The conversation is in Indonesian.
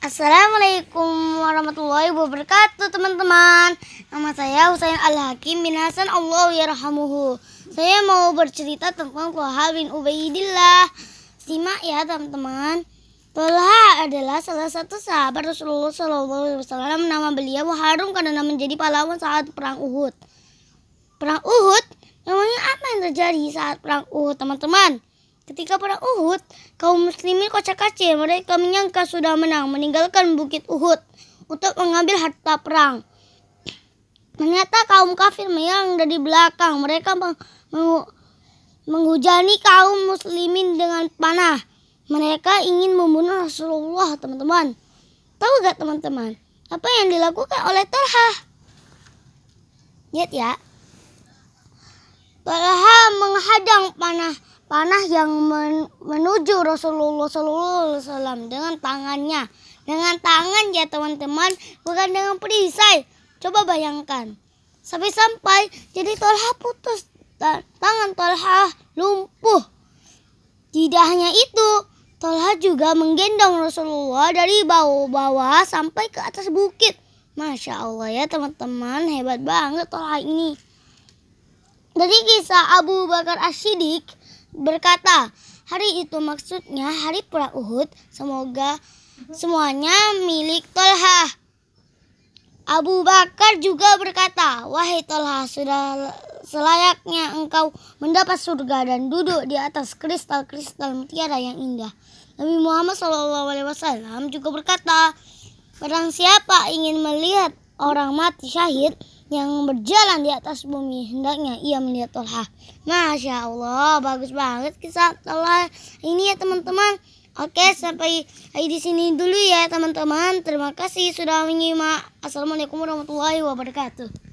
Assalamualaikum warahmatullahi wabarakatuh teman-teman. Nama saya Husain Al-Hakim bin Hasan Allah yarhamuhu. Saya mau bercerita tentang Tolha bin Ubaidillah. Simak ya teman-teman. Tolha adalah salah satu sahabat Rasulullah SAW Nama beliau harum karena menjadi pahlawan saat perang Uhud. Perang Uhud? Namanya apa yang terjadi saat perang Uhud teman-teman? Ketika perang Uhud, kaum muslimin kocak-kacir. Mereka menyangka sudah menang, meninggalkan bukit Uhud untuk mengambil harta perang. Ternyata kaum kafir menyerang dari belakang. Mereka menghujani kaum muslimin dengan panah. Mereka ingin membunuh Rasulullah, teman-teman. Tahu gak teman-teman? Apa yang dilakukan oleh Talha? Lihat ya. Talha menghadang panah panah yang men menuju Rasulullah SAW dengan tangannya. Dengan tangan ya teman-teman, bukan dengan perisai. Coba bayangkan. Sampai-sampai jadi Tolha putus. Tangan Tolha lumpuh. Tidak hanya itu, Tolha juga menggendong Rasulullah dari bawah-bawah sampai ke atas bukit. Masya Allah ya teman-teman, hebat banget Tolha ini. Dari kisah Abu Bakar Ashidik, berkata, hari itu maksudnya hari perang Uhud, semoga semuanya milik Tolha. Abu Bakar juga berkata, wahai Tolha, sudah selayaknya engkau mendapat surga dan duduk di atas kristal-kristal mutiara yang indah. Nabi Muhammad SAW juga berkata, barang siapa ingin melihat orang mati syahid, yang berjalan di atas bumi hendaknya ia melihat Tolha. Masya Allah, bagus banget kisah Tolha ini ya teman-teman. Oke, sampai di sini dulu ya teman-teman. Terima kasih sudah menyimak. Assalamualaikum warahmatullahi wabarakatuh.